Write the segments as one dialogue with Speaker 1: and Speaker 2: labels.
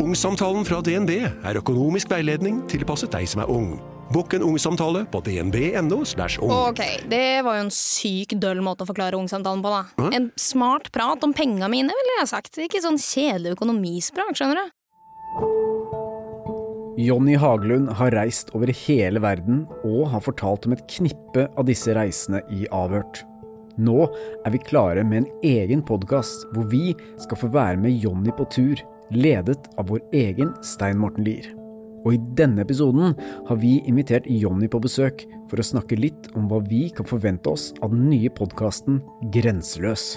Speaker 1: Ungsamtalen fra DNB er økonomisk veiledning tilpasset deg som er ung. Bukk en ungsamtale på dnb.no. ung.
Speaker 2: Ok, det var jo en syk døll måte å forklare ungsamtalen på, da. En smart prat om penga mine, ville jeg sagt. Ikke sånn kjedelig økonomisprat, skjønner du.
Speaker 3: Jonny Haglund har reist over hele verden og har fortalt om et knippe av disse reisene i Avhørt. Nå er vi klare med en egen podkast hvor vi skal få være med Jonny på tur, ledet av vår egen Stein Morten Lier. Og i denne episoden har vi invitert Jonny på besøk for å snakke litt om hva vi kan forvente oss av den nye podkasten Grenseløs.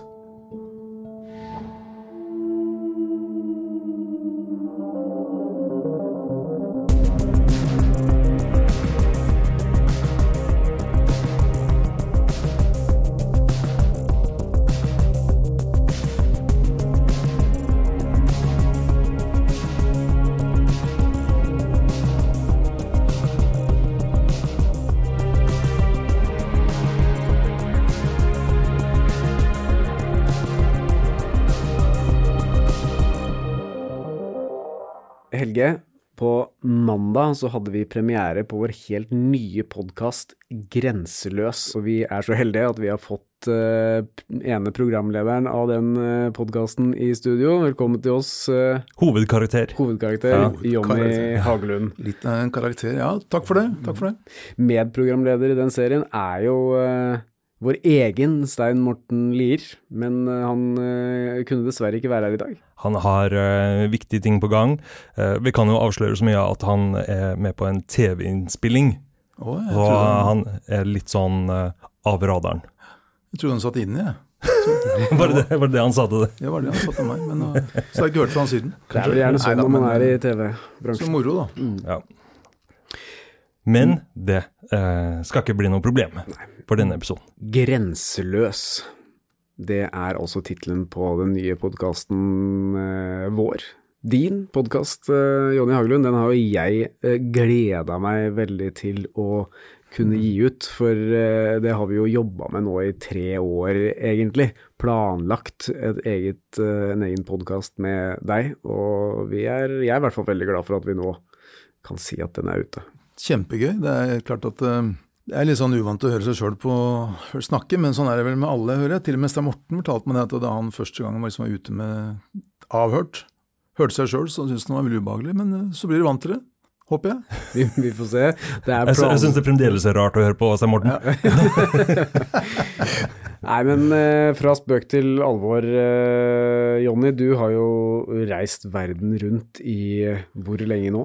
Speaker 3: Helge, på mandag så hadde vi premiere på vår helt nye podkast Grenseløs. Og vi er så heldige at vi har fått uh, ene programlederen av den uh, podkasten i studio. Velkommen til oss, uh,
Speaker 4: Hovedkarakter.
Speaker 3: hovedkarakter
Speaker 4: Ja,
Speaker 3: Jonny. Hagelund.
Speaker 5: Litt av en karakter, ja. Takk for det. Takk for det.
Speaker 3: Medprogramleder i den serien er jo uh, vår egen Stein Morten Lier, men han uh, kunne dessverre ikke være her i dag.
Speaker 4: Han har uh, viktige ting på gang. Uh, vi kan jo avsløre så mye at han er med på en TV-innspilling. Oh,
Speaker 5: og han,
Speaker 4: han er litt sånn uh, av radaren.
Speaker 5: jeg trodde han satt inne, jeg.
Speaker 4: Var det, var det det han sa til deg?
Speaker 5: Det var det han sa til meg, men uh, så har jeg ikke hørt fra han siden.
Speaker 3: Det er vel gjerne sånn når man er i TV-bransjen.
Speaker 5: moro, da.
Speaker 4: Ja. Men det skal ikke bli noe problem for denne episoden.
Speaker 3: Grenseløs. Det er også tittelen på den nye podkasten eh, vår. Din podkast, eh, Jonny Hagelund, den har jo jeg eh, gleda meg veldig til å kunne gi ut. For det har vi jo jobba med nå i tre år, egentlig. Planlagt et eget, en egen podkast med deg. Og vi er, jeg er i hvert fall veldig glad for at vi nå kan si at den er ute.
Speaker 5: Kjempegøy. Det er klart at det er litt sånn uvant å høre seg sjøl snakke, men sånn er det vel med alle, hører jeg. Til og med Stein Morten fortalte meg det at da han første gangen var, liksom, var ute med avhørt, hørte seg sjøl, så syntes han det var veldig ubehagelig. Men uh, så blir du vant til det, håper jeg.
Speaker 3: Vi, vi får se. Det er
Speaker 4: Jeg, jeg syns det fremdeles er rart å høre på Stein Morten.
Speaker 3: Nei, men eh, fra spøk til alvor, eh, Jonny. Du har jo reist verden rundt i eh, hvor lenge nå?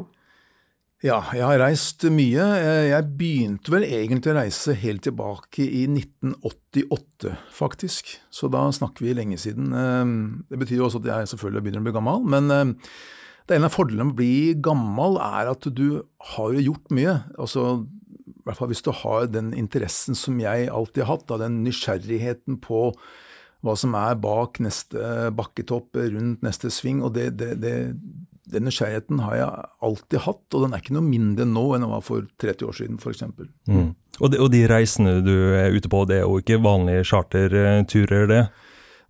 Speaker 5: Ja, jeg har reist mye. Eh, Jeg begynte vel egentlig å reise helt tilbake i 1988, faktisk. Så da snakker vi lenge siden. Eh, Det betyr jo også at jeg selvfølgelig begynner å bli gammel. Men eh, det ene av fordelene med å bli gammel er at du har jo gjort mye. Altså, i hvert fall hvis du har den interessen som jeg alltid har hatt, da, den nysgjerrigheten på hva som er bak neste bakketopp, rundt neste sving. og det, det, det, den nysgjerrigheten har jeg alltid hatt, og den er ikke noe mindre nå enn den var for 30 år siden f.eks.
Speaker 4: Mm. Og, de, og de reisene du er ute på, det er jo ikke vanlige charterturer, det?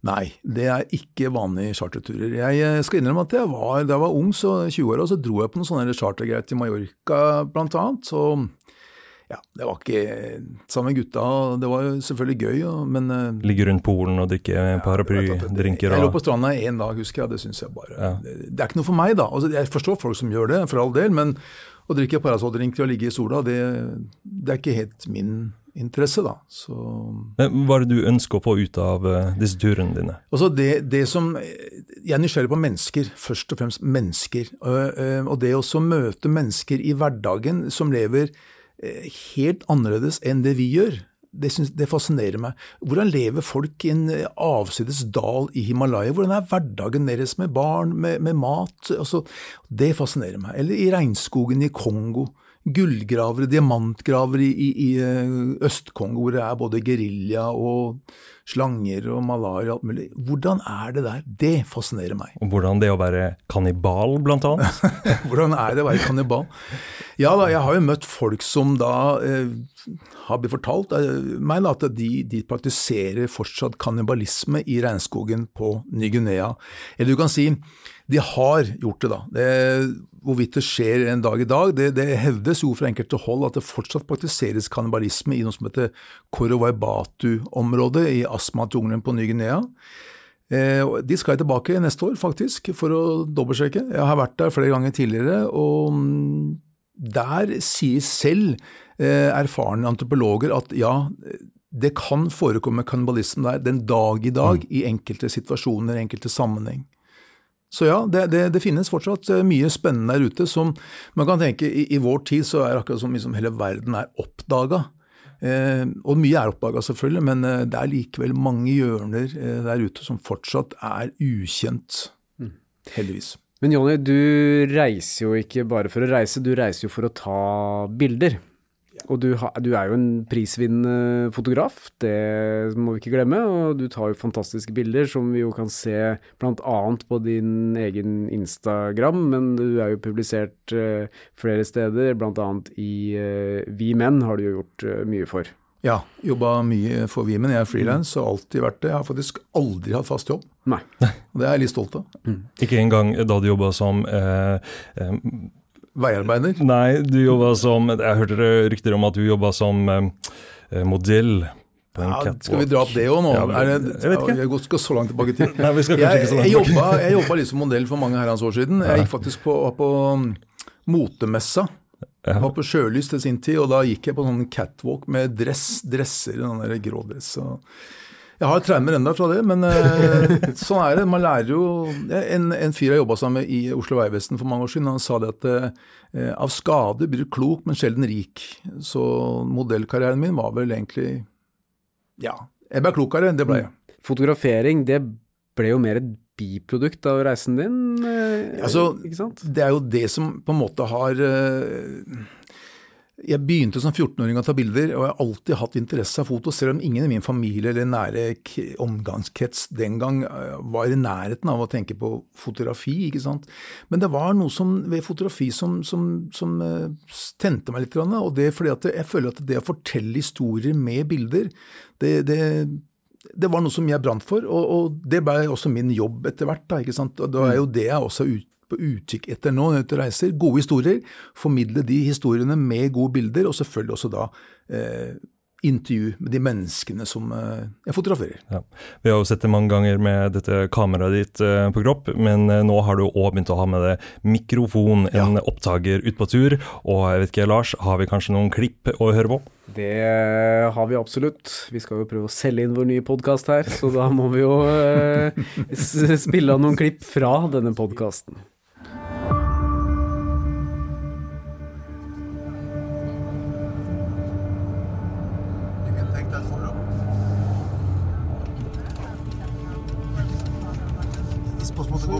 Speaker 5: Nei, det er ikke vanlige charterturer. Jeg skal innrømme at jeg var, da jeg var ung, så 20-åra, så dro jeg på noen sånne chartergreier til Mallorca blant annet. Så ja, det var ikke sammen med gutta. Det var jo selvfølgelig gøy, og- men eh,
Speaker 4: Ligge rundt Polen og drikke paraplydrinker
Speaker 5: Jeg lå på stranda en dag, husker jeg. Det syns jeg bare
Speaker 4: Ja.
Speaker 5: det, det er ikke noe for meg, da. Altså, jeg forstår folk som gjør det, for all del, men å drikke parasolldrinker og ligge i sola, det, det er ikke helt min interesse, da. Så
Speaker 4: Men Hva er det du ønsker å få ut av eh, disse turene dine?
Speaker 5: Altså det, det som Jeg er nysgjerrig på mennesker, først og fremst mennesker. Og, eh, og det å møte mennesker i hverdagen som lever helt annerledes enn det vi gjør, det, synes, det fascinerer meg. Hvordan lever folk i en eh, avsides dal i Himalaya? Hvordan er hverdagen deres med barn, med, med mat? Altså, det fascinerer meg. Eller i regnskogen i Kongo. Gullgravere, diamantgravere i, i, i eh, Øst-Kongo, hvor det er både gerilja og slanger og malaria og alt mulig. Hvordan er det der? Det fascinerer meg.
Speaker 4: Og hvordan det å være kannibal, blant annet?
Speaker 5: Hvordan er det å være kannibal? Ja da, jeg har jo møtt folk som da eh, har blitt fortalt eh, meg da, at de, de praktiserer fortsatt kannibalisme i regnskogen på Ny-Guinea. Eller du kan si De har gjort det, da. Det, hvorvidt det skjer en dag i dag, det, det hevdes jo fra enkelte hold at det fortsatt praktiseres kannibalisme i noe som heter Korowaibatu-området i Asmat-jungelen på Ny-Guinea. Eh, de skal jeg tilbake neste år, faktisk, for å dobbeltsjekke. Jeg har vært der flere ganger tidligere, og mm, der sier selv eh, erfarne antropologer at ja, det kan forekomme kannibalisme der den dag i dag mm. i enkelte situasjoner, enkelte sammenheng. Så ja, det, det, det, finnes fortsatt eh, mye spennende der ute som man kan tenke i, i vår tid så er det akkurat som liksom hele verden er oppdaga. Eh, og mye er oppdaga selvfølgelig, men eh, det er likevel mange hjørner eh, der ute som fortsatt er ukjent. Mm. Heldigvis.
Speaker 3: Men Jonny, du reiser jo ikke bare for å reise, du reiser jo for å ta bilder. Og du, ha, du, er jo en prisvinnende fotograf, det må vi ikke glemme. Og du tar jo fantastiske bilder som vi jo kan se bl.a. på din egen Instagram, men du er jo publisert uh, flere steder, bl.a. i uh, Vi Menn har du jo gjort uh, mye for.
Speaker 5: Ja, jobba mye for Vi Menn. Jeg er frilans og alltid vært det. Jeg har faktisk aldri hatt fast jobb.
Speaker 3: Nei.
Speaker 5: Og det er jeg litt stolt av. Mm.
Speaker 4: Ikke engang da du jobba som eh,
Speaker 5: Veiarbeider?
Speaker 4: Nei, du jobba som Jeg hørte rykter om at du jobba som eh, modell.
Speaker 5: Ja, skal vi dra opp det òg nå?
Speaker 4: Ja, det, jeg vet ikke.
Speaker 5: Jeg skal så langt tilbake til.
Speaker 4: Nei, vi skal
Speaker 5: jeg,
Speaker 4: ikke så langt
Speaker 5: jeg, jobba, jeg jobba litt som modell for mange herrens år siden. Jeg gikk faktisk på, på um, motemessa. Jeg var på Sjølys til sin tid, og da gikk jeg på sånn catwalk med dress, dresser, den der grå dress. Og jeg har traumer ennå fra det, men eh, sånn er det. Man lærer jo En, en fyr jeg jobba sammen med i Oslo Vegvesen for mange år siden, han sa det at eh, av skade blir du klok, men sjelden rik. Så modellkarrieren min var vel egentlig Ja, jeg ble klokere, det ble jeg.
Speaker 3: Mm. Fotografering, det ble jo mer et biprodukt av reisen din, eh,
Speaker 5: altså, ikke sant? Det er jo det som på en måte har eh, jeg begynte som 14-åring å ta bilder, og jeg har alltid hatt interesse av foto, selv om ingen i min familie eller nære omgangskrets den gang eh, var i nærheten av å tenke på fotografi. ikke sant? Men det var noe som, ved fotografi som, som, som uh, tente meg litt, og det er fordi at jeg føler at det å fortelle historier med bilder, det, det det var noe som jeg brant for, og, og det ble også min jobb etter hvert. da, ikke sant? Og Det er jo det jeg også er ute på utkikk etter nå når du reiser. Gode historier. Formidle de historiene med gode bilder, og selvfølgelig også da eh, intervju med de menneskene som eh, jeg fotograferer. Ja.
Speaker 4: Vi har jo sett det mange ganger med dette kameraet ditt eh, på kropp, men eh, nå har du òg begynt å ha med deg mikrofon, en ja. opptaker ut på tur. Og jeg vet ikke, Lars, har vi kanskje noen klipp å høre på?
Speaker 3: Det har vi absolutt. Vi skal jo prøve å selge inn vår nye podkast her, så da må vi jo eh, spille av noen klipp fra denne podkasten.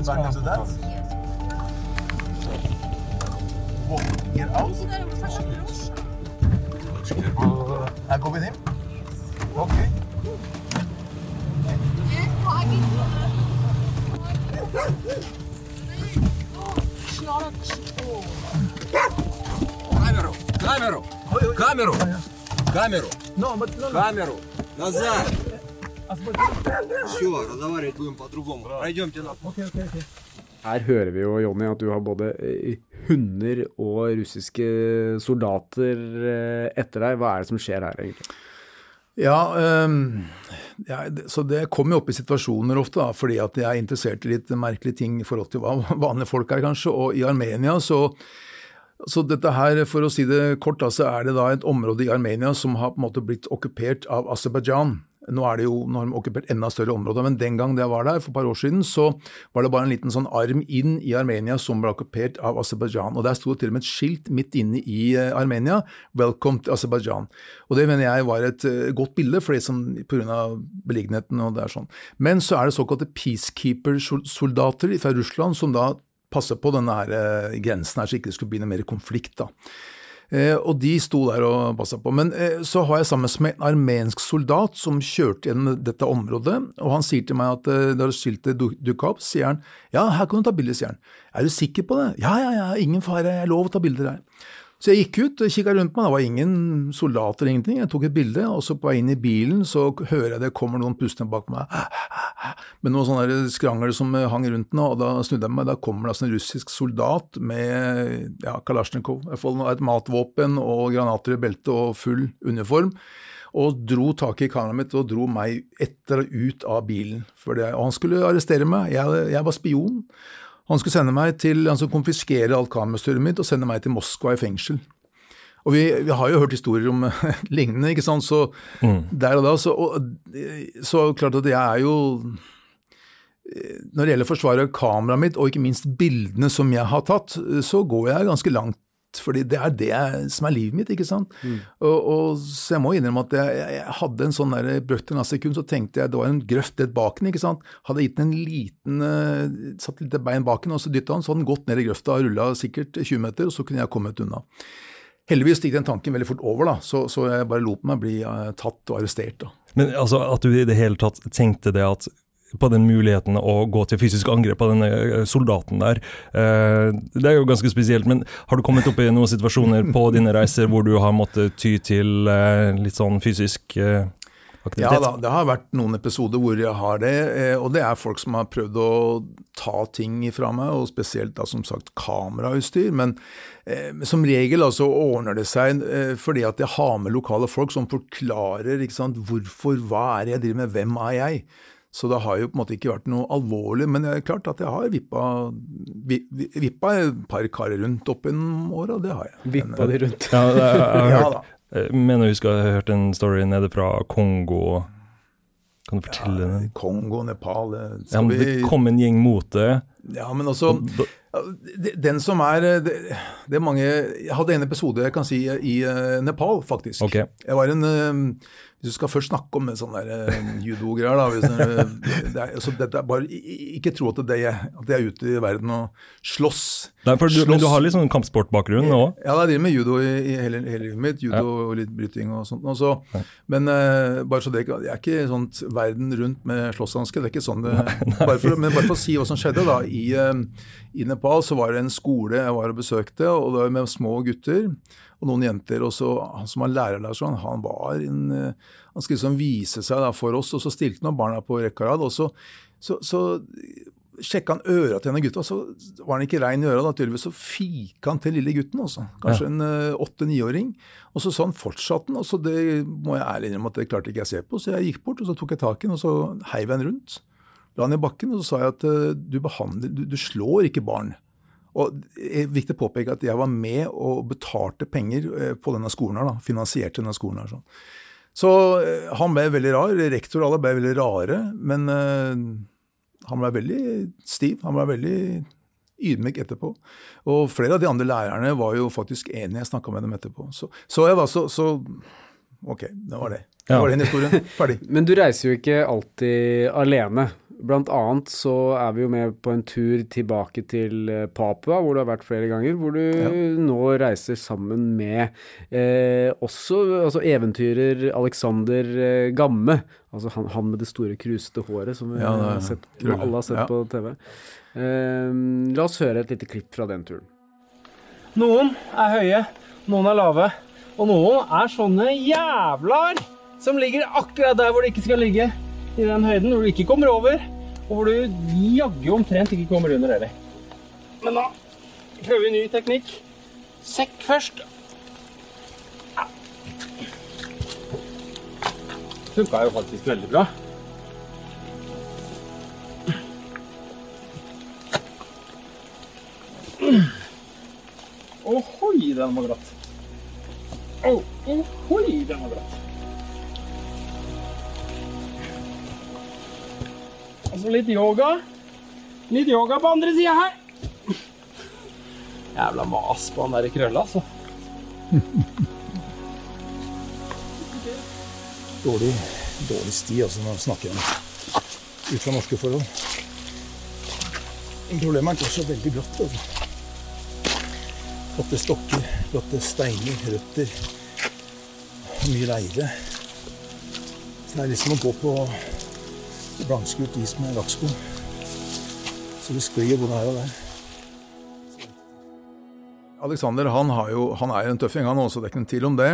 Speaker 6: Back after that. Walk, get out. I go with him? Okay.
Speaker 7: Камеру! Камеру! Камеру! Камеру! Камеру! Назад! Все, разговаривать будем по-другому. Пройдемте на.
Speaker 3: Her hører vi jo, Jonny, at du har både eh, hunder og russiske soldater eh, etter deg. Hva er det som skjer her, egentlig?
Speaker 5: Ja, um, ja, så det kommer jo opp i situasjoner ofte, da, fordi at jeg er interessert i litt merkelige ting i forhold til hva vanlige folk er, kanskje. Og i Armenia så så dette her, for å si det kort, så er det da et område i Armenia som har på en måte blitt okkupert av Aserbajdsjan. Nå er det jo, nå har de okkupert enda større områder, men den gang jeg var der, for et par år siden, så var det bare en liten sånn arm inn i Armenia som ble okkupert av Aserbajdsjan. Og der sto det til og med et skilt midt inne i eh, Armenia, 'Welcome to Aserbajdsjan'. Og det mener jeg var et uh, godt bilde for det som pga. beliggenheten og det er sånn. Men så er det såkalte peacekeeper-soldater fra Russland som da passer på denne her, uh, grensen her, så ikke det skulle bli noe mer konflikt. da. Eh, og de sto der og passa på. Men eh, så har jeg sammen med en armensk soldat som kjørte gjennom dette området, og han sier til meg at eh, da skiltet dukka opp, sier han ja, her kan du ta bilder, sier han. Er du sikker på det? Ja, ja, ja, ingen fare, jeg er lov å ta bilder her. Så jeg gikk ut og kikka rundt meg, det var ingen soldater eller ingenting. Jeg tok et bilde, og så på vei inn i bilen så hører jeg det kommer noen pustende bak meg med noen sånne skrangler som hang rundt den, og da snudde jeg meg. Da kommer det altså en russisk soldat med ja, Kalasjnikov, et matvåpen og granater i beltet og full uniform og dro tak i kameraet mitt og dro meg etter og ut av bilen. Det, og han skulle arrestere meg, jeg, jeg, var spion. Han skulle sende meg til, han skulle konfiskere alt kamerastyret mitt og sende meg til Moskva i fengsel. Og vi, vi, har jo hørt historier om lignende, ikke sant. Så mm. der og da, så, og, så klart at jeg er jo Når det gjelder å forsvare kameraet mitt, og ikke minst bildene som jeg har tatt, så går jeg ganske langt fordi det er det som er livet mitt, ikke sant. Mm. Og, og, så jeg må innrømme at jeg, jeg hadde en sånn der en sekund, så tenkte jeg det var en grøft rett bak den, ikke sant. Hadde gitt den en liten uh, Satt litt bein bak den, og så dytta den, så hadde den gått ned i grøfta og rulla sikkert 20 meter, og så kunne jeg kommet unna. Heldigvis gikk den tanken veldig fort over, da, så, så jeg bare lot meg bli uh, tatt og arrestert. da.
Speaker 4: Men altså, at du i det hele tatt tenkte det at på den muligheten å gå til fysisk angrep på denne eh, soldaten der. Eh, det er jo ganske spesielt, men har du kommet opp i noen situasjoner på dine reiser hvor du har måttet ty til eh, litt sånn fysisk aktivitet?
Speaker 5: Ja da, det har vært noen episoder hvor jeg har det, og det er folk som har prøvd å ta ting fra meg, og spesielt da som sagt kamerautstyr. Men som regel altså ordner det seg fordi at jeg har med lokale folk som forklarer sant, hvorfor, hva er det jeg driver med, hvem er jeg? Så det har jo på en måte ikke vært noe alvorlig. Men det er klart at jeg har vippa, vippa et par karer rundt opp gjennom åra, det har jeg.
Speaker 3: Vippa de rundt?
Speaker 4: Ja, det, jeg har ja, hørt. Jeg mener jeg husker jeg har hørt en story nede fra Kongo. Kan du fortelle ja,
Speaker 5: den? Kongo, Nepal
Speaker 4: ja, men Det kom en gjeng mot det.
Speaker 5: Ja, men også Den som er det, det, er mange Jeg hadde en episode jeg kan si i eh, Nepal, faktisk.
Speaker 4: Okay.
Speaker 5: Jeg var en eh, hvis du skal først snakke om sånne der uh, judo-greier, da det, det er, så dette er bare, Ikke tro at, det er, at jeg er ute i verden og slåss.
Speaker 4: Nei, du, slåss. Men du har litt sånn kampsportbakgrunn òg?
Speaker 5: Ja, jeg driver med judo i, i hele, hele, livet mitt. Judo ja. og litt bryting og sånt. Også. Ja. men uh, bare så det, jeg er ikke sånt verden rundt med slåsshansker. Det er ikke sånn det bare for, Men bare for å si hva som skjedde. da, i, uh, I Nepal så var det en skole jeg var og besøkte, og det var med små gutter og noen jenter. Og så, han som var lærer der, sånn, han var en, eh, han skulle liksom vise seg da, for oss, og så stilte han barna på rekke og rad. Og så, så, så sjekka han øra til en av gutta, så var han ikke rein i øra. da, tydeligvis Så fika han til lille gutten, også. kanskje ja. en eh, åtte-niåring. Og så fortsatte han. og så Det må jeg ærlig innrømme at det klarte ikke jeg å se på. Så jeg gikk bort og så tok jeg tak i den og så heiv jeg den rundt. La han i bakken og så sa jeg at uh, du, behandler, du, du slår ikke barn. Og det er viktig å påpeke at jeg var med og betalte penger eh, på denne skolen. her da, Finansierte denne skolen. her sånn. Så eh, han ble veldig rar. Rektor og alle ble veldig rare. Men uh, han ble veldig stiv. Han ble veldig ydmyk etterpå. Og flere av de andre lærerne var jo faktisk enige. Jeg snakka med dem etterpå. Så, så jeg var så, så Ok, det var det. Det var den historien. Ferdig.
Speaker 3: Men du reiser jo ikke alltid alene. Blant annet så er vi jo med på en tur tilbake til eh, Papua, hvor du har vært flere ganger. Hvor du ja. nå reiser sammen med eh, også altså eventyrer Alexander eh, Gamme. Altså han, han, med det store, krusete håret som, ja, har sett, alle har sett ja. på TV. Eh, la oss høre et lite klipp fra den turen.
Speaker 8: Noen er høye, noen er lave, og noen er sånne jævlar som ligger akkurat der hvor de ikke skal ligge i den høyden hvor du ikke kommer over, og hvor du jaggu omtrent ikke kommer under heller. Men da prøver vi ny teknikk. Sekk først. Funka jo faktisk veldig bra. Ohoi, den var glatt. Ohoi, den var glatt. Og så litt yoga. Litt yoga på andre sida her. Jævla mas på han der i krølla, altså.
Speaker 5: dårlig, dårlig sti, altså, når man snakker om ut fra norske forhold. Problemet er ikke så veldig glatt. Altså. Flotte stokker, flotte steiner, røtter. Mye leire. Så det er liksom å gå på blankskrutt is med lakksko. Så det sklir både her og der. Alexander han, har jo, han er jo en tøffing, han også, det er ikke noen tvil om det.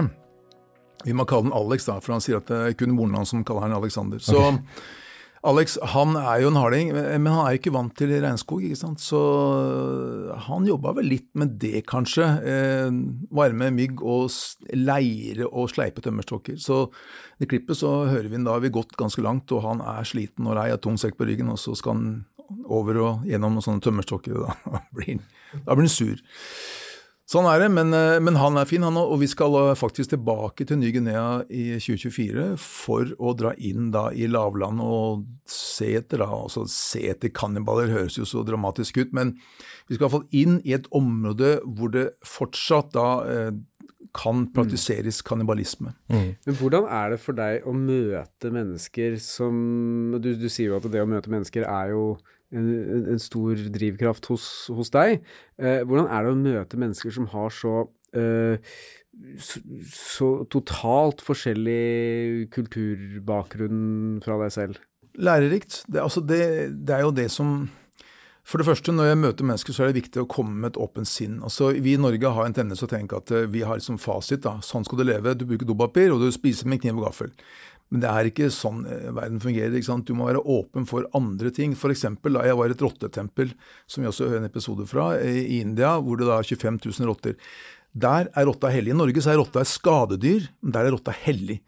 Speaker 5: Vi må kalle han Alex, da, for han sier at det er kun moren hans som kaller han Alexander. Så Alex han er jo en harding, men han er jo ikke vant til regnskog. ikke sant? Så han jobba vel litt med det, kanskje. Eh, varme mygg og leire og sleipe tømmerstokker. Så i klippet så hører vi han da har vi gått ganske langt, og han er sliten og lei, av tung sekk på ryggen, og så skal han over og gjennom noen sånne tømmerstokker. og da blir han sur. Sånn er det, men, eh, men han er fin, han òg. Og vi skal eh, faktisk tilbake til Ny-Guinea i 2024 for å dra inn da i lavlandet og se etter da, altså se etter kannibaler høres jo så dramatisk ut, men vi skal iallfall inn i et område hvor det fortsatt da eh, kan praktiseres kannibalisme.
Speaker 3: Men hvordan er det for deg å møte mennesker som Du, du sier jo at det å møte mennesker er jo en, en, en stor drivkraft hos, hos deg. Eh, hvordan er det å møte mennesker som har så eh, så, så totalt forskjellig kulturbakgrunn fra deg selv?
Speaker 5: Lærerikt. Det, altså det, det er jo det som For det første, når jeg møter mennesker, så er det viktig å komme med et åpent sinn. Altså, Vi i Norge har en tendens til å tenke at eh, vi har liksom fasit. da, Sånn skal du leve. Du bruker dopapir, og du spiser med kniv og gaffel. Men det er ikke sånn eh, verden fungerer. ikke sant? Du må være åpen for andre ting. For eksempel, da jeg var i et rottetempel, som vi også hører en episode fra, i India, hvor det da er 25 000 rotter. Der er rotta hellig. I Norge så er rotta et skadedyr, men der er rotta hellig.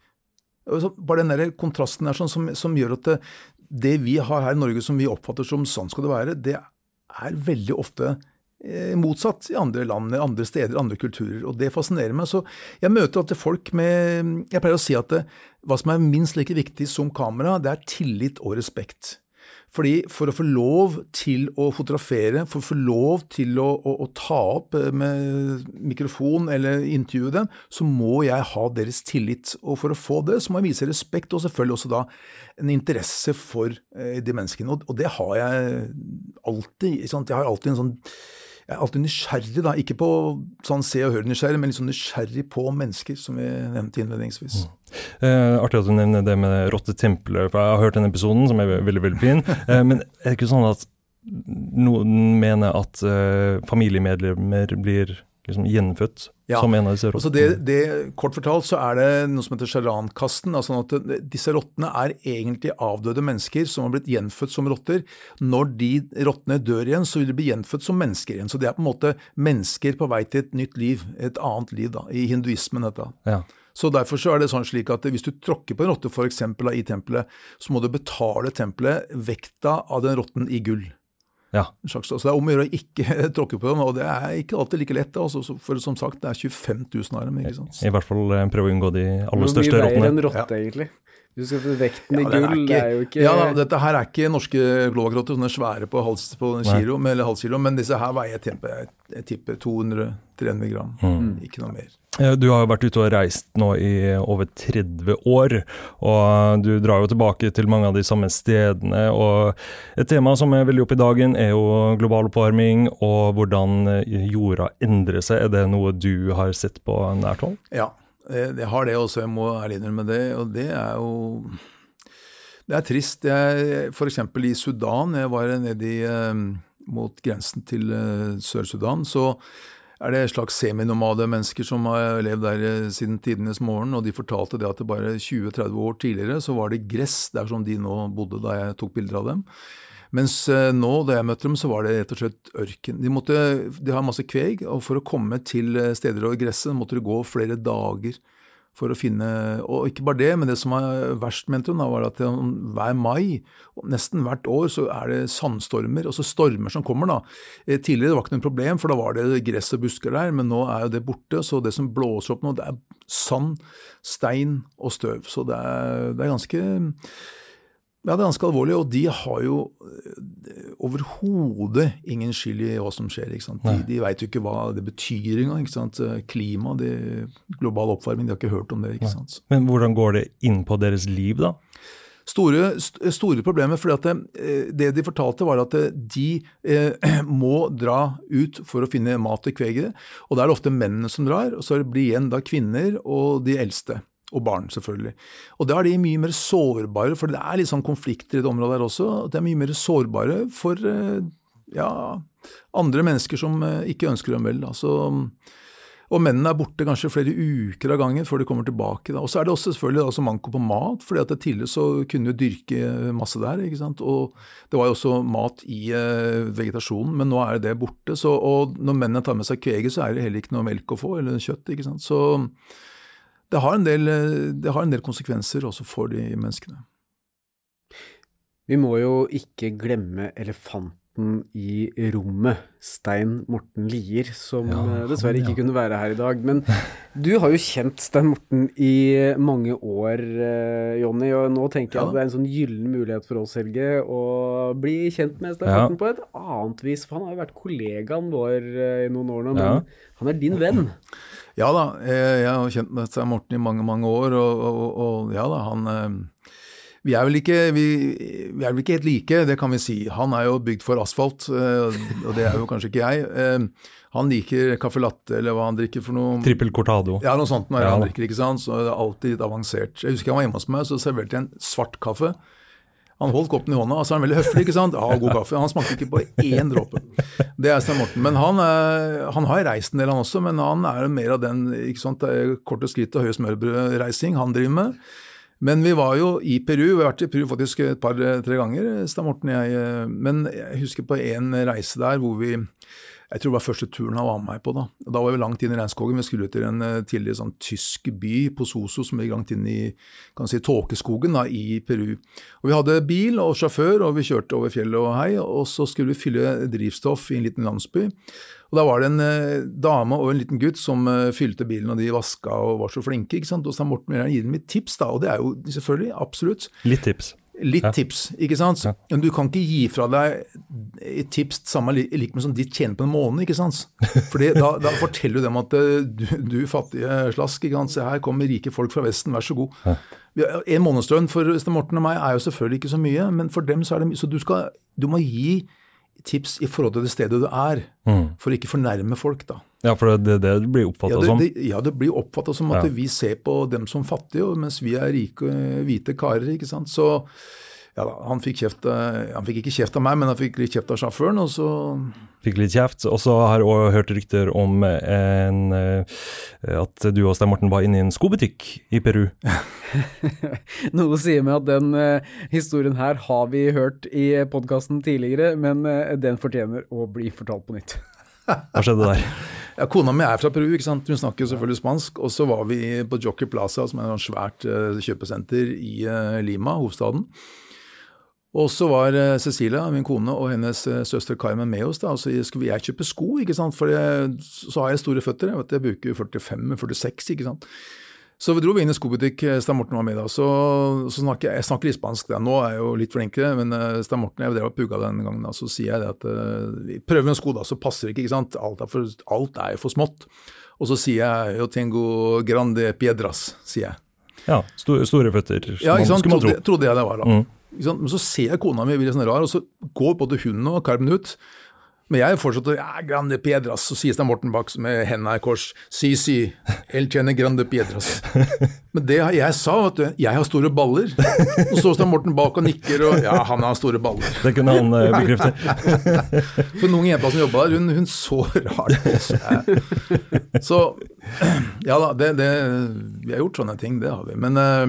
Speaker 5: Bare den der kontrasten er sånn som, som gjør at det, det vi har her i Norge som vi oppfatter som sånn skal det være, det er veldig ofte eh, motsatt i andre land, andre steder, andre kulturer. Og det fascinerer meg. Så jeg møter alltid folk med Jeg pleier å si at det, hva som er minst like viktig som kamera, det er tillit og respekt. Fordi For å få lov til å fotografere, for å få lov til å, å, å ta opp eh, med mikrofon eller intervjue dem, så må jeg ha deres tillit. Og for å få det, så må jeg vise respekt, og selvfølgelig også da en interesse for eh, de menneskene. Og, og det har jeg alltid. Jeg har alltid en sånn jeg er alltid nysgjerrig, da, ikke på sånn se og hør nysgjerrig, men sånn nysgjerrig på mennesker, som vi nevnte innledningsvis.
Speaker 4: Eh, artig at du nevner det med rottetempelet, for jeg har hørt den episoden, som er veldig veldig fin. Eh, men er det ikke sånn at noen mener at eh, familiemedlemmer blir liksom gjenfødt
Speaker 5: Ja.
Speaker 4: som en av disse
Speaker 5: Altså det, det, kort fortalt så er det noe som heter sjarankasten. Altså at disse rottene er egentlig avdøde mennesker som har blitt gjenfødt som rotter. Når de rottene dør igjen, så vil de bli gjenfødt som mennesker igjen. Så det er på en måte mennesker på vei til et nytt liv, et annet liv, da, i hinduismen. dette.
Speaker 4: Ja.
Speaker 5: Så Derfor så er det sånn slik at hvis du tråkker på en rotte for eksempel, i tempelet, så må du betale tempelet vekta av den rotten i gull.
Speaker 4: ja.
Speaker 5: Så det er om å gjøre å ikke tråkke på dem, og det er ikke alltid like lett. Altså, for som sagt, det er 25 000 av dem. ikke sant?
Speaker 4: I hvert fall eh, prøve å unngå de aller
Speaker 3: Hvor
Speaker 4: største
Speaker 3: mye veier en rotte, ja. egentlig? Du skal få vekten i
Speaker 5: Ja,
Speaker 3: gull, det er jo ikke
Speaker 5: ja, da, Dette her er ikke norske glovagrotter, sånne svære på, hals, på kilo, eller halvkilo, men disse her veier jeg tipper 200-300 gram.
Speaker 4: Mm.
Speaker 5: Ikke noe mer.
Speaker 4: Eh, Du har jo vært ute og reist nå i over 30 år, og du drar jo tilbake til mange av de samme stedene. og Et tema som er veldig oppe i dagen, er jo global oppvarming og hvordan eh, jorda endrer seg. Er det noe du har sett på nært hold?
Speaker 5: Ja, jeg har det også, jeg må ærlig innrømme det. Og det er jo Det er trist. Jeg, for eksempel i Sudan, jeg var nede i, eh, mot grensen til Sør-Sudan, så er det et slags seminomade mennesker som har levd der eh, siden tidenes morgen, og de fortalte det at det bare 20-30 år tidligere så var det gress der som de nå bodde da jeg tok bilder av dem. Mens eh, nå, da jeg møtte dem, så var det rett og slett ørken. De, måtte, de har masse kveg, og for å komme til eh, steder over gresset måtte de gå flere dager for å finne Og ikke bare det, men det som var verst, mente hun, da, var at hver mai, nesten hvert år, så er det sandstormer. Altså stormer som kommer, da. Eh, Tidligere var det ikke noe problem, for da var det gress og busker der, men nå er jo det borte. Så det som blåser opp nå, det er sand, stein og støv. Så det er, det er ganske ja, det er ganske alvorlig, og de har jo overhodet ingen skyld i hva som skjer. De, de veit jo ikke hva det betyr engang. sant? Klima, det, global oppvarming, de har ikke hørt om det.
Speaker 4: Men hvordan går det inn på deres liv, da?
Speaker 5: Store, st- store problemer, for det, eh, det de fortalte var at eh, de eh, må dra ut for å finne mat til kvegere. og da er det ofte mennene som drar, og så blir igjen da kvinner og de eldste. Og barn, selvfølgelig. Og da er de mye mer sårbare, for det er litt sånn konflikter i det området der også. at De er mye mer sårbare for eh, ja, andre mennesker som eh, ikke ønsker dem vel. Altså, og mennene er borte kanskje flere uker av gangen før de kommer tilbake. Da. Og så er det også selvfølgelig da, manko på mat, fordi at tidligere så kunne du dyrke masse der. ikke sant? Og det var jo også mat i eh, vegetasjonen, men nå er det borte. Så, og når mennene tar med seg kveget, så er det heller ikke noe melk å få, eller kjøtt. ikke sant? Så det har del, det har en del konsekvenser også for de menneskene.
Speaker 3: Vi må jo ikke glemme elefanten i rommet, Stein Morten Lier, som
Speaker 4: Ja,
Speaker 3: eh, dessverre ikke
Speaker 4: ja.
Speaker 3: kunne være her i dag. Men du har jo kjent Stein Morten i mange år, eh, Jonny, og nå tenker jeg
Speaker 5: Ja.
Speaker 3: at det er en sånn gyllen mulighet for oss, Helge, å bli kjent med Stein
Speaker 4: Ja.
Speaker 3: Morten på et annet vis. For han har jo vært kollegaen vår eh, i noen år nå, men
Speaker 4: Ja.
Speaker 3: han er din venn.
Speaker 5: Ja da, jeg har kjent med Stein Morten i mange, mange år, og, og, og ja da, han vi er, vel ikke, vi, vi er vel ikke helt like, det kan vi si. Han er jo bygd for asfalt, eh, og det er jo kanskje ikke jeg. Eh, Han liker caffè latte, eller hva han drikker for noe.
Speaker 4: Trippel cortado.
Speaker 5: Ja, noe sånt når
Speaker 4: Ja.
Speaker 5: han drikker, ikke sant. Så det er alltid avansert. Jeg husker han var hjemme hos meg, så serverte jeg en svart kaffe. Han holdt koppen i hånda, og så er han veldig høflig, ikke sant. Ja, god kaffe. Han smakte ikke på én dråpe. Det er Stein Morten. Men han, er, han har reist en del, han også, men han er mer av den ikke sant, korte skritt og høye smørbrød-reising han driver med. Men vi var jo i Peru, vi har vært i Peru faktisk et par-tre ganger, Stein Morten og jeg. Men jeg husker på en reise der hvor vi jeg tror det var første turen han var med meg på. Da Da var vi langt inn i regnskogen. Vi skulle til en eh, tidligere sånn tysk by, på Soso som ligger langt inn i kan si, tåkeskogen da, i Peru. Og Vi hadde bil og sjåfør, og vi kjørte over fjellet og hei. Og så skulle vi fylle drivstoff i en liten landsby. Og Da var det en eh, dame og en liten gutt som eh, fylte bilen, og de vaska og var så flinke. ikke sant? Og så sa Morten vil gjerne gi dem et tips, da, og det er jo selvfølgelig absolutt.
Speaker 4: Litt tips.
Speaker 5: Litt
Speaker 4: Ja.
Speaker 5: tips, ikke sant?
Speaker 4: Ja.
Speaker 5: Men du kan ikke gi fra deg et tips samme li- lik med som de tjener på en måned, ikke sant? For da, da forteller du dem at eh, du, du fattige slask, ikke sant? se her kommer rike folk fra Vesten, vær så god. En månedslønn for Sten Morten og meg er jo selvfølgelig ikke så mye, men for dem så er det mye. Så du, skal, du må gi tips i forhold til det stedet du er, for å ikke fornærme folk, da.
Speaker 4: Ja, for det det blir oppfatta
Speaker 5: Ja,
Speaker 4: som.
Speaker 5: ja, det blir oppfatta som at
Speaker 4: Ja.
Speaker 5: vi ser på dem som fattige, mens vi er rike, hvite karer. ikke sant? Så ja da, han fikk kjeft eh, Han fikk ikke kjeft av meg, men han fikk litt kjeft av sjåføren, og så
Speaker 4: Fikk litt kjeft. Og så har jeg også hørt rykter om en, eh, at du og Stein Morten var inne i en skobutikk i Peru.
Speaker 3: Noe sier meg at den eh, historien her har vi hørt i podkasten tidligere, men den fortjener å bli fortalt på nytt.
Speaker 4: Hva skjedde der?
Speaker 5: ja, Kona mi er fra Peru, ikke sant? hun snakker selvfølgelig spansk. Og så var vi på Jockey Plaza, som er et svært kjøpesenter i Lima, hovedstaden. Og så var eh, Cecilia, min kone, og hennes eh, søster Carmen med oss. da, og så skulle jeg kjøpe sko, ikke sant? for jeg, så har jeg store føtter. Jeg, vet, jeg bruker 45-46, ikke sant. Så vi dro inn i skobutikk, eh, Stein Morten var med da. Så, så snakker jeg, jeg snakker litt spansk, da. nå er jeg jo litt flinkere, men Stein Morten jeg drev og pugga den gangen. da, Så sier jeg det at vi prøver en sko, da, så passer det ikke. ikke sant? Alt er, for, alt er jo for smått. Og så sier jeg 'yo tengo grande piedras', sier jeg.
Speaker 4: Ja, store, store føtter.
Speaker 5: Ja, ikke sant? Trodde, trodde jeg det var da.
Speaker 4: Mm.
Speaker 5: Men så ser jeg kona mi bli sånn rar, og så går både hun og Carmen ut. Men jeg fortsetter ja, 'grande piedras', så sier det Morten bak med henda i kors 'si, si, el tiene grande piedras'. Men det jeg sa, vet du, jeg har store baller. Og så står Morten bak og nikker, og ja, han har store baller.
Speaker 4: Det kunne han uh, bekrefte.
Speaker 5: For noen jenter som jobba der, hun, hun så rart på oss. Så ja da, det, det, vi har gjort sånne ting, det har vi. Men eh,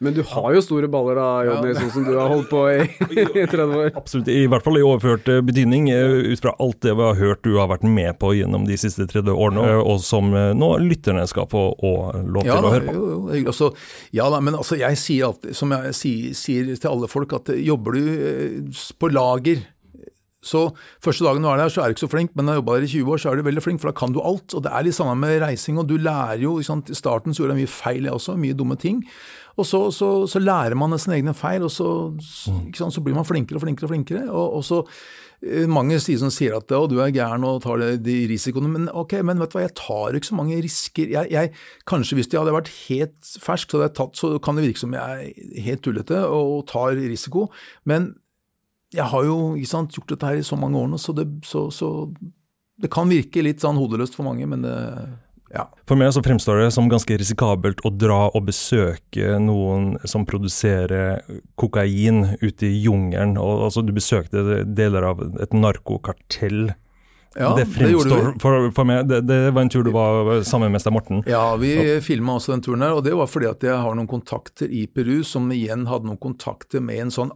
Speaker 3: Men du har jo store baller da, Jonny, sånn som du har holdt på i, i 30 år.
Speaker 4: Absolutt, i hvert fall i overført eh, betydning, eh, ut fra alt det vi har hørt du har vært med på gjennom de siste 30 årene, og som eh, nå lytterne skal få og lov til
Speaker 5: Ja,
Speaker 4: å høre på.
Speaker 5: jo, jo. Altså, ja da, men altså, jeg sier alltid, som jeg sier, sier til alle folk, at jobber du på lager så Første dagen du er der, så er du ikke så flink, men når du har jobba der i 20 år, så er du veldig flink, for da kan du alt. Og det er litt samme med reising, og du lærer jo sant? I starten så gjorde jeg mye feil, jeg også, mye dumme ting. Og så, så, så lærer man sine egne feil, og så, ikke sant? så blir man flinkere og flinkere og flinkere. Og, og så eh, mange sier som sier at du er gæren og tar de, de risikoene, men ok, men vet du hva, jeg tar ikke så mange risker. Jeg, jeg, kanskje hvis jeg hadde vært helt fersk, så, hadde jeg tatt, så kan det virke som jeg er helt tullete og tar risiko. Men jeg har jo sant, gjort dette her i så mange år nå, så det, så, så det kan virke litt sånn hodeløst for mange, men det Ja.
Speaker 4: For meg så fremstår det som ganske risikabelt å dra og besøke noen som produserer kokain ute i jungelen. Altså, du besøkte deler av et narkokartell.
Speaker 5: Ja,
Speaker 4: det fremstår
Speaker 5: det
Speaker 4: for, for meg det, det var en tur du var sammen med Stein Morten.
Speaker 5: Ja, vi filma også den turen her, og det var fordi at jeg har noen kontakter i Peru som igjen hadde noen kontakter med en sånn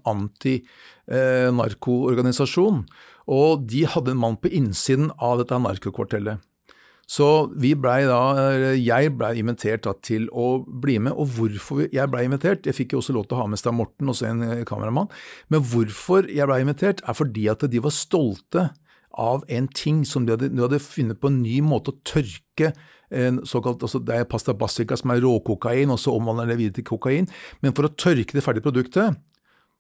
Speaker 5: anti-narkoorganisasjon. Og de hadde en mann på innsiden av dette narkokvartellet. Så vi ble da, jeg blei invitert da til å bli med. Og hvorfor jeg blei invitert Jeg fikk jo også lov til å ha med Stein Morten også en eh, kameramann. Men hvorfor jeg blei invitert, er fordi at de var stolte av en ting som de hadde, de hadde funnet på en ny måte å tørke en såkalt, altså Det er pasta bassica som er råkokain, og så omvandler det videre til kokain. Men for å tørke det ferdige produktet,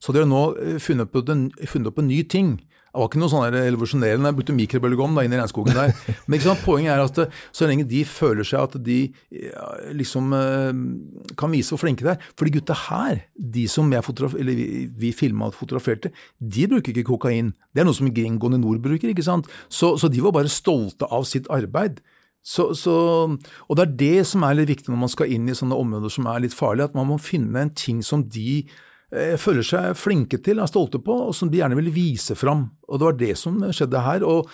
Speaker 5: så hadde har nå eh, funnet, på den, funnet opp en ny ting. Det var ikke noe sånn revolusjonerende, jeg brukte mikrobølgeovn da inn i regnskogen der. Men sant, poenget er at det, så lenge de føler seg at de ja, liksom eh, kan vise hvor flinke de er For de gutta her, de som jeg eller vi, vi filma og fotograferte, de bruker ikke kokain. Det er noe som gringoen i nord bruker. ikke sant? Så, så de var bare stolte av sitt arbeid. Så, så, og det er det som er litt viktig når man skal inn i sånne områder som er litt farlige, at man må finne en ting som de eh, føler seg flinke til, er stolte på, og som de gjerne vil vise fram. Og det var det som skjedde her. og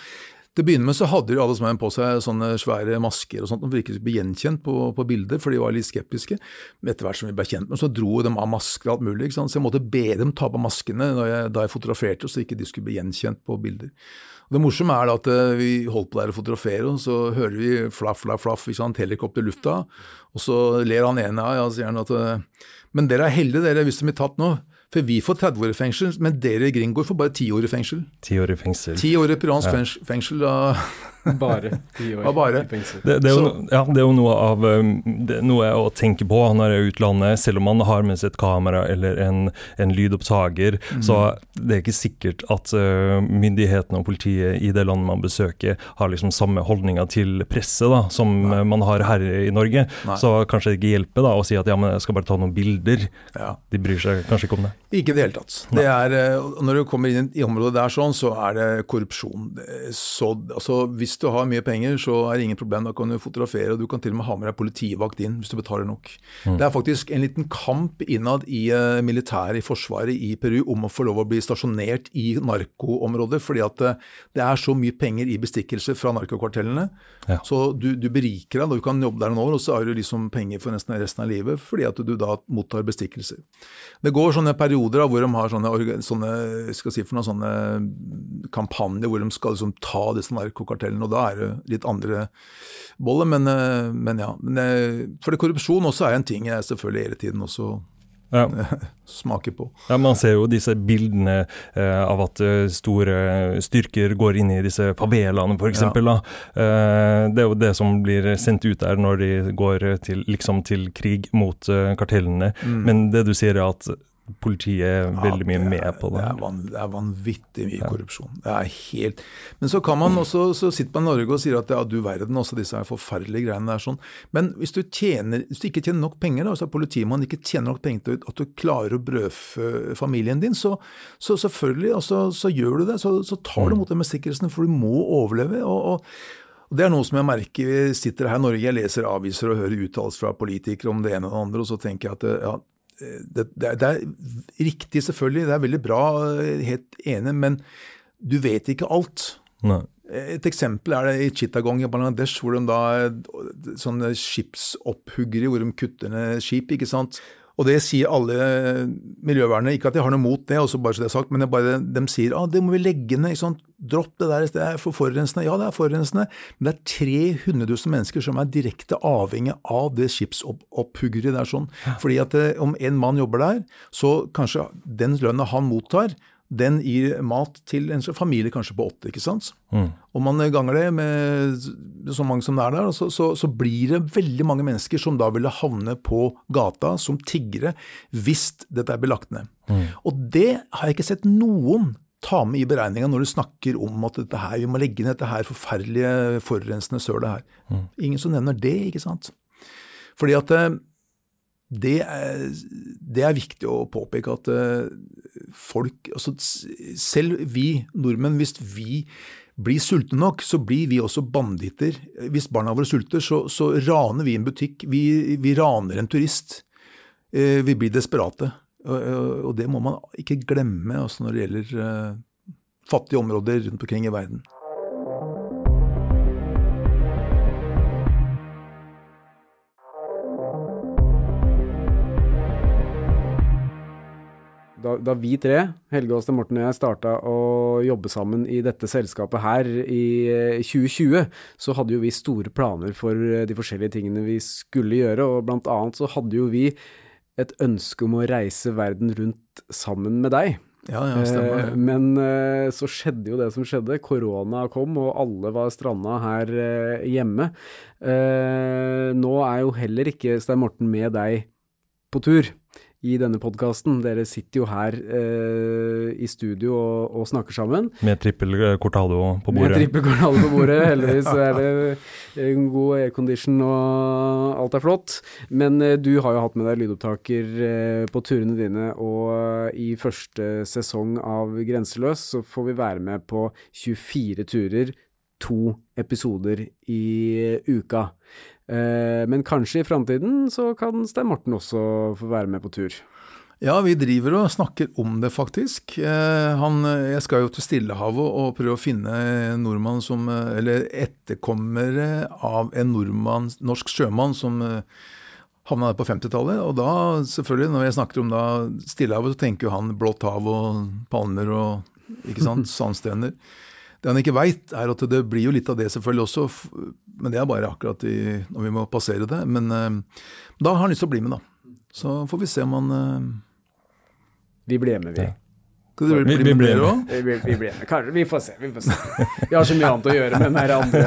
Speaker 5: til å begynne med så hadde jo alle sammen på seg sånne svære masker og sånt, for ikke å bli gjenkjent på, på bilder, for de var litt skeptiske. Men etter hvert som vi ble kjent med dem, så dro de av masker og alt mulig, ikke så jeg måtte be dem ta på maskene jeg, da jeg fotograferte, så ikke de skulle bli gjenkjent på bilder. Og det morsomme er at eh, vi holdt på der å fotografere, og så hører vi flaff, flaff, flaff, ikke sant, helikopter i lufta, og så ler han ene av, ja, sier han at eh, Men dere er heldige, dere, hvis de blir tatt nå. For vi får 30 år i fengsel, men dere i gringoer får bare 10 år i fengsel.
Speaker 4: 10 år i fengsel.
Speaker 5: 10 år i peruansk fengsel, fengsel da
Speaker 3: Bare ti år
Speaker 5: bare.
Speaker 3: i fengsel.
Speaker 4: Det, det, er jo, ja, det er jo noe av um, det er noe å tenke på når jeg er i utlandet, selv om man har med seg et kamera eller en, en lydopptaker.
Speaker 5: Mm.
Speaker 4: Så det er ikke sikkert at uh, myndighetene og politiet i det landet man besøker, har liksom samme holdninger til presset da, som Nei. man har her i Norge.
Speaker 5: Nei.
Speaker 4: Så kanskje det ikke hjelper da å si at ja, men jeg skal bare ta noen bilder.
Speaker 5: Ja.
Speaker 4: De bryr seg kanskje ikke om det.
Speaker 5: Ikke i det hele tatt. Det er, eh, når du kommer inn i området der sånn, så er det korrupsjon. Så, altså, hvis du har mye penger, så er det ingen problem. Da kan du fotografere, og du kan til og med ha med deg politivakt inn hvis du betaler nok. Det er faktisk en liten kamp innad i uh, militæret i Forsvaret i Peru om å få lov å bli stasjonert i narkoområdet, fordi at eh, det er så mye penger i bestikkelse fra narkokvartellene.
Speaker 4: Ja.
Speaker 5: Så du, du beriker deg, du kan jobbe der noen år, og så har du liksom penger for nesten resten av livet fordi at du da mottar bestikkelser. Det går sånne perioder da, hvor de har sånne, sånne, skal si noen sånne kampanjer hvor de skal liksom ta disse narkokartellene, og da er det litt andre boller. Men, eh, men ja. Men, eh, for det korrupsjon også er en ting jeg selvfølgelig hele tiden også
Speaker 4: Ja.
Speaker 5: smaker på.
Speaker 4: Ja, Man ser jo disse bildene eh, av at eh, store styrker går inn i disse favelaene, f.eks.
Speaker 5: Ja.
Speaker 4: Eh, det er jo det som blir sendt ut der når de går til, liksom til krig mot eh, kartellene. Men det du sier er at politiet er veldig mye
Speaker 5: Mm. Ja,
Speaker 4: med på det.
Speaker 5: Det er, van, det er vanvittig mye korrupsjon. Det er helt Men så kan man også, så sitter man i Norge og sier at ja, du verden, også disse er forferdelige greiene der sånn. Men hvis du, tjener, hvis du ikke tjener nok penger, da, hvis politimannen er politimann ikke tjener nok penger til at du klarer å brødfø familien din, så, så selvfølgelig altså, så gjør du det. Så, så tar du mot med sikkerheten, for du må overleve. og, og og Det er noe som jeg merker, vi sitter her i Norge, jeg leser aviser og hører uttalelser fra politikere om det ene og det andre, og så tenker jeg at ja, det, det, det er riktig selvfølgelig, det er veldig bra, helt enig, men du vet ikke alt.
Speaker 4: Nei.
Speaker 5: Et eksempel er det i Chittagong i Bangladesh, hvor de da er sånne skipsopphuggere, hvor de kutter ned skip, ikke sant. Og det sier alle miljøvernere, ikke at de har noe mot det, også bare så det er sagt, men det er bare, de sier at det må vi legge ned, ikke sant. dropp det der, det er for forurensende. Ja, det er forurensende, men det er 300 000 mennesker som er direkte avhengig av det skipsopphuggeriet der sånn. Fordi at eh, om en mann jobber der, så kanskje den lønna han mottar, den gir mat til en familie kanskje på åtte, ikke sant. Om man ganger det med så mange som det er der, så, så, så blir det veldig mange mennesker som da ville havne på gata som tiggere hvis dette er belagt ned. Og det har jeg ikke sett noen ta med i beregninga når du snakker om at dette her, vi må legge ned dette her forferdelige forurensende sølet her. Ingen som nevner det, ikke sant. Fordi at eh, det er, det er viktig å påpeke at eh, folk altså Selv vi nordmenn, hvis vi blir sultne nok, så blir vi også banditter. Hvis barna våre sulter, så, så raner vi en butikk. Vi, vi raner en turist. Eh, vi blir desperate. Og, det må man ikke glemme altså når det gjelder eh, fattige områder rundt omkring i verden.
Speaker 3: Da, da vi tre, Helge Aastad Morten og jeg, starta å jobbe sammen i dette selskapet her i eh, 2020, så hadde jo vi store planer for eh, de forskjellige tingene vi skulle gjøre, og blant annet så hadde jo vi et ønske om å reise verden rundt sammen med deg.
Speaker 5: Ja, ja, stemmer
Speaker 3: Eh. Men eh, så skjedde jo det som skjedde. Korona kom, og alle var stranda her eh, hjemme. Eh, Nå er jo heller ikke Stein Morten med deg på tur i denne podkasten. Dere sitter jo her eh, i studio og, og snakker sammen.
Speaker 4: Med trippel på cortado på
Speaker 3: Med
Speaker 4: bordet.
Speaker 3: trippelkornale på bordet. Heldigvis så er det en god aircondition og alt er flott. Men eh, du har jo hatt med deg lydopptaker eh, på turene dine, og eh, i første sesong av Grenseløs så får vi være med på 24 turer, to episoder i uka. Eh, Men kanskje i framtiden så kan Stein Morten også få være med på tur.
Speaker 5: Ja, vi driver og snakker om det, faktisk. Eh, han, jeg skal jo til Stillehavet og prøve å finne nordmann som eh, Eller etterkommere av en nordmann, norsk sjømann som havna der på 50-tallet. Og da, selvfølgelig, når jeg snakker om da Stillehavet, så tenker jo han blått hav og palmer og ikke sant, sandstrender. Det han ikke veit, er at det blir jo litt av det selvfølgelig også, men det er bare akkurat i, når vi må passere det. Men eh, da har han lyst til å bli med, da. Så får vi se om han eh,
Speaker 3: Vi blir med, vi.
Speaker 5: Skal dere
Speaker 4: Vi-
Speaker 5: bli
Speaker 4: vi
Speaker 5: dere
Speaker 4: med.
Speaker 3: Vi, blir med. Kanskje. Vi får se. Vi får se. Vi har så mye annet å gjøre med den der andre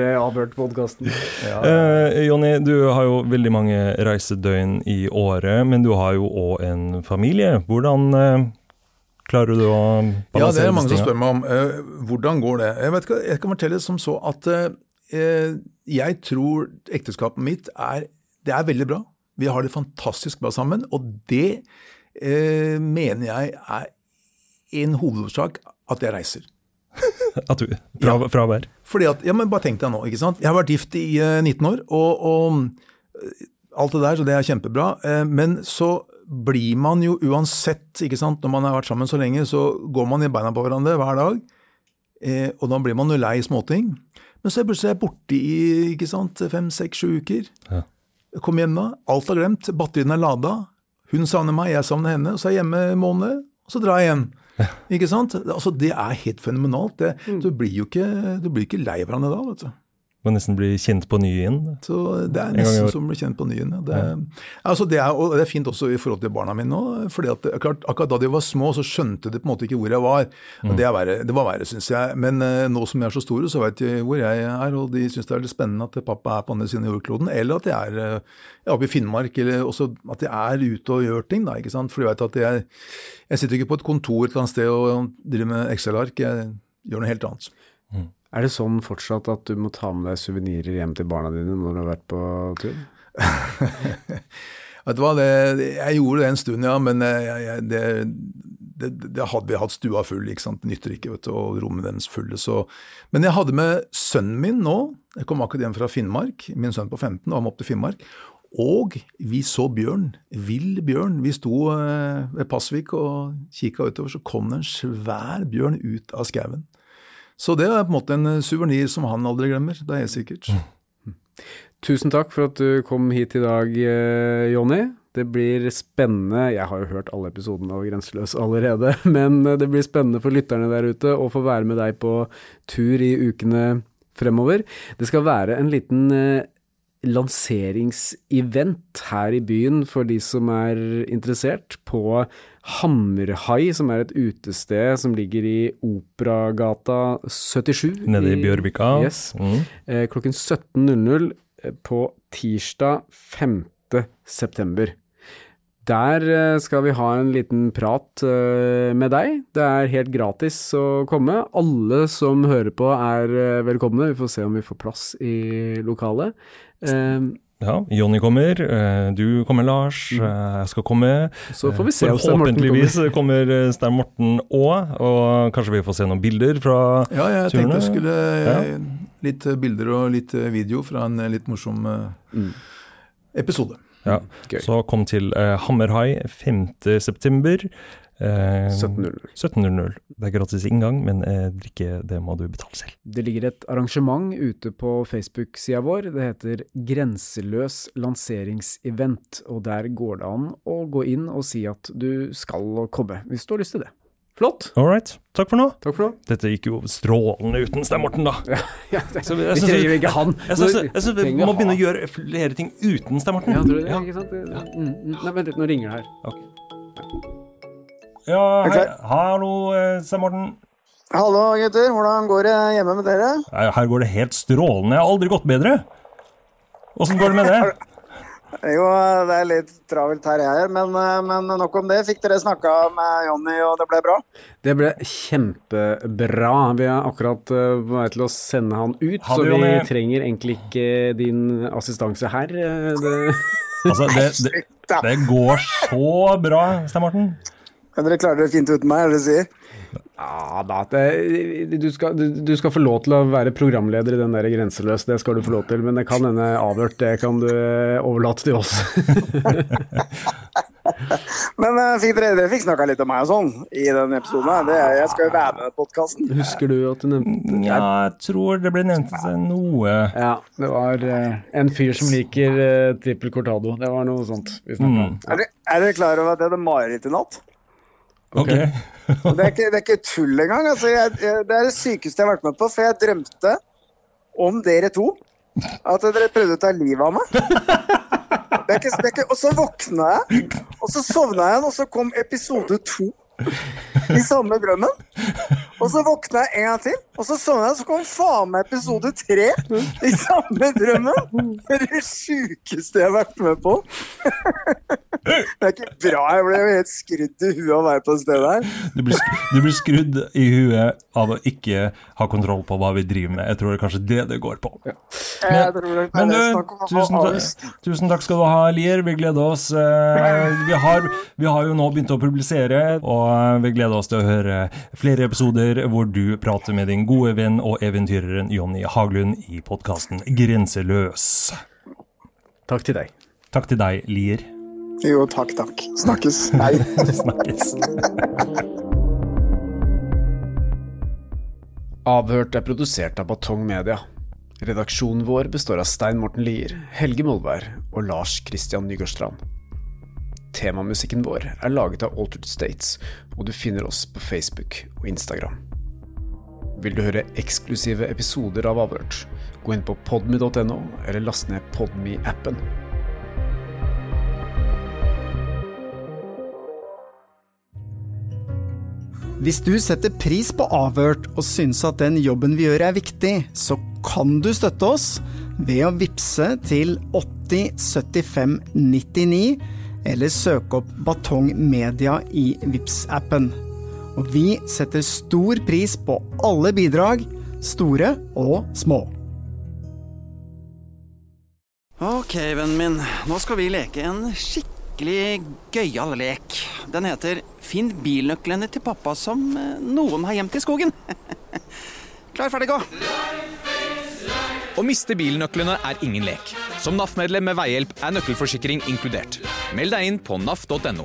Speaker 3: den avhørt-podkasten.
Speaker 4: Eh, Jonny, du har jo veldig mange reisedøgn i året, men du har jo òg en familie. Hvordan eh, klarer du å balansere
Speaker 5: Ja, det er mange som spør meg om. Uh, hvordan går det? Jeg, vet ikke, jeg kan fortelle som så at uh, jeg tror ekteskapet mitt er, det er veldig bra. Vi har det fantastisk bra sammen, og det eh, mener jeg er en hovedårsak at jeg reiser.
Speaker 4: At du, fra, hver?
Speaker 5: Fordi at, ja, men Bare tenk deg nå. ikke sant? Jeg har vært gift i eh, 19 år, og, og alt det der, så det er kjempebra. Eh, men så blir man jo uansett, ikke sant, når man har vært sammen så lenge, så går man i beina på hverandre hver dag. Eh, og da blir man jo lei småting. Men så er jeg plutselig borte i ikke sant, fem, seks, sju uker.
Speaker 4: Ja.
Speaker 5: Kom kommer hjem da, alt er glemt, batteriene er lada. Hun savner meg, jeg savner henne. Og så er jeg hjemme en måned, og så drar jeg igjen. Ikke sant? Altså, det er helt fenomenalt. Det,
Speaker 3: Mm.
Speaker 5: Du blir jo ikke, du blir ikke lei hverandre da, vet du.
Speaker 4: Må nesten bli kjent på ny igjen.
Speaker 5: Så det er nesten som å bli kjent på ny igjen. Ja. Det, altså det, er, og det er fint også i forhold til barna mine nå. fordi at klart, Akkurat da de var små, så skjønte de på en måte ikke hvor jeg var. Og det, er verre, det var verre, syns jeg. Men uh, nå som jeg er så store, så vet de hvor jeg er. Og de syns det er litt spennende at pappa er på andre siden av jordkloden. Eller at jeg er uh, oppe i Finnmark. Eller også at jeg er ute og gjør ting. da, ikke sant? For de vet at jeg, jeg sitter ikke på et kontor et eller annet sted og driver med Excel-ark. Jeg gjør noe helt annet.
Speaker 3: Er det sånn fortsatt at du må ta med deg suvenirer hjem til barna dine når du har vært på tur?
Speaker 5: Vet du hva, jeg gjorde det en stund, ja, men jeg, jeg, det, det, det hadde vi hatt stua full, ikke sant. Det nytter ikke vet du, og rommet deres fulle. Så. Men jeg hadde med sønnen min nå, jeg kom akkurat hjem fra Finnmark, min sønn på 15, og han opp til Finnmark. Og vi så bjørn, vill bjørn. Vi sto eh, ved Pasvik og kikka utover, så kom det en svær bjørn ut av skauen. Så det er på en måte en suvenir som han aldri glemmer, det er helt sikkert.
Speaker 3: Tusen takk for at du kom hit i dag, eh, Jonny. Det blir spennende. Jeg har jo hørt alle episodene av Grenseløs allerede, men eh, det blir spennende for lytterne der ute å få være med deg på tur i ukene fremover. Det skal være en liten eh, lanseringsevent her i byen for de som er interessert, på Hammerhai, som er et utested som ligger i Operagata 77.
Speaker 4: Nede i Bjørvika.
Speaker 3: Yes.
Speaker 4: Mm.
Speaker 3: Eh, klokken 17.00 eh, på tirsdag 5. september. Der eh, skal vi ha en liten prat med deg. Det er helt gratis å komme. Alle som hører på er velkomne. Vi får se om vi får plass i lokalet. Eh,
Speaker 4: Ja, Jonny kommer, eh, du kommer, Lars. eh, Jeg skal komme.
Speaker 3: Så får vi se om Stein Morten
Speaker 4: Forhåpentligvis kommer eh, Stein Morten òg, og kanskje vi får se noen bilder fra
Speaker 5: Ja, jeg
Speaker 4: turene.
Speaker 5: tenkte jeg skulle
Speaker 4: Ja.
Speaker 5: Litt bilder og litt video fra en litt morsom mm. episode.
Speaker 4: Ja.
Speaker 3: Gøy.
Speaker 4: Så kom til eh, Hammerhai 5. september. Eh,
Speaker 3: 17.00.
Speaker 4: 17.00. Det er gratis inngang, men eh, drikke det må du betale selv.
Speaker 3: Det ligger et arrangement ute på Facebook-sida vår. Det heter Grenseløs lanseringsevent, og der går det an å gå inn og si at du skal komme, hvis du har lyst til det. Flott.
Speaker 4: All right. Takk for nå.
Speaker 3: Takk for nå.
Speaker 4: Dette gikk jo strålende uten Stein Morten, da.
Speaker 3: Ja, det,
Speaker 4: Så
Speaker 3: vi
Speaker 4: jeg
Speaker 3: trenger jo ikke han.
Speaker 4: Jeg syns vi må begynne å gjøre flere ting uten Stein Morten.
Speaker 3: Ja, tror du det? Ikke sant? Mm, mm. Nei, vent litt, nå ringer det her.
Speaker 4: Ja, hei. Hallo, eh, Morten.
Speaker 9: Hallo gutter, hvordan går det hjemme med dere?
Speaker 4: Her går det helt strålende. Jeg har aldri gått bedre. Åssen går det med det?
Speaker 9: Jo, det er litt travelt her jeg er, men, eh, men nok om det. Fikk dere snakka med Jonny, og det ble bra?
Speaker 3: Det ble kjempebra. Vi er akkurat eh, på vei til å sende han ut,
Speaker 4: Ha
Speaker 3: så vi
Speaker 4: Johnny.
Speaker 3: trenger egentlig ikke din assistanse her. Det,
Speaker 4: Altså, det, det, det går så bra, Stein Morten.
Speaker 9: Men dere klarer dere fint uten meg, er det du sier?
Speaker 3: ja da, det, du, skal, du, du skal få lov til å være programleder i den der Grenseløs, det skal du få lov til. Men det kan hende avhørt, det kan du eh, overlate til oss.
Speaker 9: Men eh, fikk dere, dere fikk snakka litt om meg og sånn i den episoden. Det, jeg skal jo være med i podkasten.
Speaker 3: Husker du at du nevnte
Speaker 4: Ja, jeg tror det ble nevnt noe
Speaker 3: Ja, det var eh, en fyr som liker uh, trippel cortado. Det var noe sånt vi snakka om.
Speaker 9: Er, dere- er dere klar over at jeg hadde mareritt i natt?
Speaker 4: Ok.
Speaker 9: Og Det er ikke, det er ikke tull engang. Altså, jeg, jeg, det er det sykeste jeg har vært med på, for jeg drømte om dere to. At dere prøvde å ta livet av meg. Det er ikke, det er ikke, og så våkna jeg, og så sovna jeg og så kom episode to i samme drømmen. Og så våkna jeg en gang til, og så så jeg, så kom faen meg episode tre i samme drømmen. Det er det sjukeste jeg har vært med på. Det er ikke bra. Jeg ble helt skrudd i huet av å være på det stedet her.
Speaker 4: Du blir, sk- du blir skrudd i huet av å ikke ha kontroll på hva vi driver med. Jeg tror det er kanskje det det går på.
Speaker 9: Det
Speaker 4: Men
Speaker 9: er
Speaker 4: du, tusen, ta- tusen takk skal du ha, Lier. Vi gleder oss. Eh, Vi har, vi har jo nå begynt å publisere, og vi gleder oss til å høre flere episoder hvor du prater med din gode venn og eventyreren Jonny Haglund i podkasten Grenseløs.
Speaker 3: Takk til deg.
Speaker 4: Takk til deg, Lier.
Speaker 9: Jo, takk, takk. Snakkes. Hei.
Speaker 4: Snakkes.
Speaker 3: Avhørt er produsert av Batong Media. Redaksjonen vår består av Stein Morten Lier, Helge Molvær og Lars Christian Nygårdstrand. Temamusikken vår er laget av Altered States, og du finner oss på Facebook og Instagram. Vil du høre eksklusive episoder av Avhørt, gå inn på podme.no, eller last ned Podme-appen.
Speaker 10: Hvis du setter pris på Avhørt og syns at den jobben vi gjør er viktig, så kan du støtte oss ved å vippse til 8075 99, eller søke opp Batong Media i vips appen Og vi setter stor pris på alle bidrag, store og små.
Speaker 11: Ok, vennen min. Nå skal vi leke en skikkelig gøyal lek. Den heter Finn bilnøklene til pappa som eh, noen har gjemt i skogen. Klar, ferdig, gå!
Speaker 12: Å miste bilnøklene er ingen lek. Som NAF-medlem med veihjelp er nøkkelforsikring inkludert. Meld deg inn på naf.no.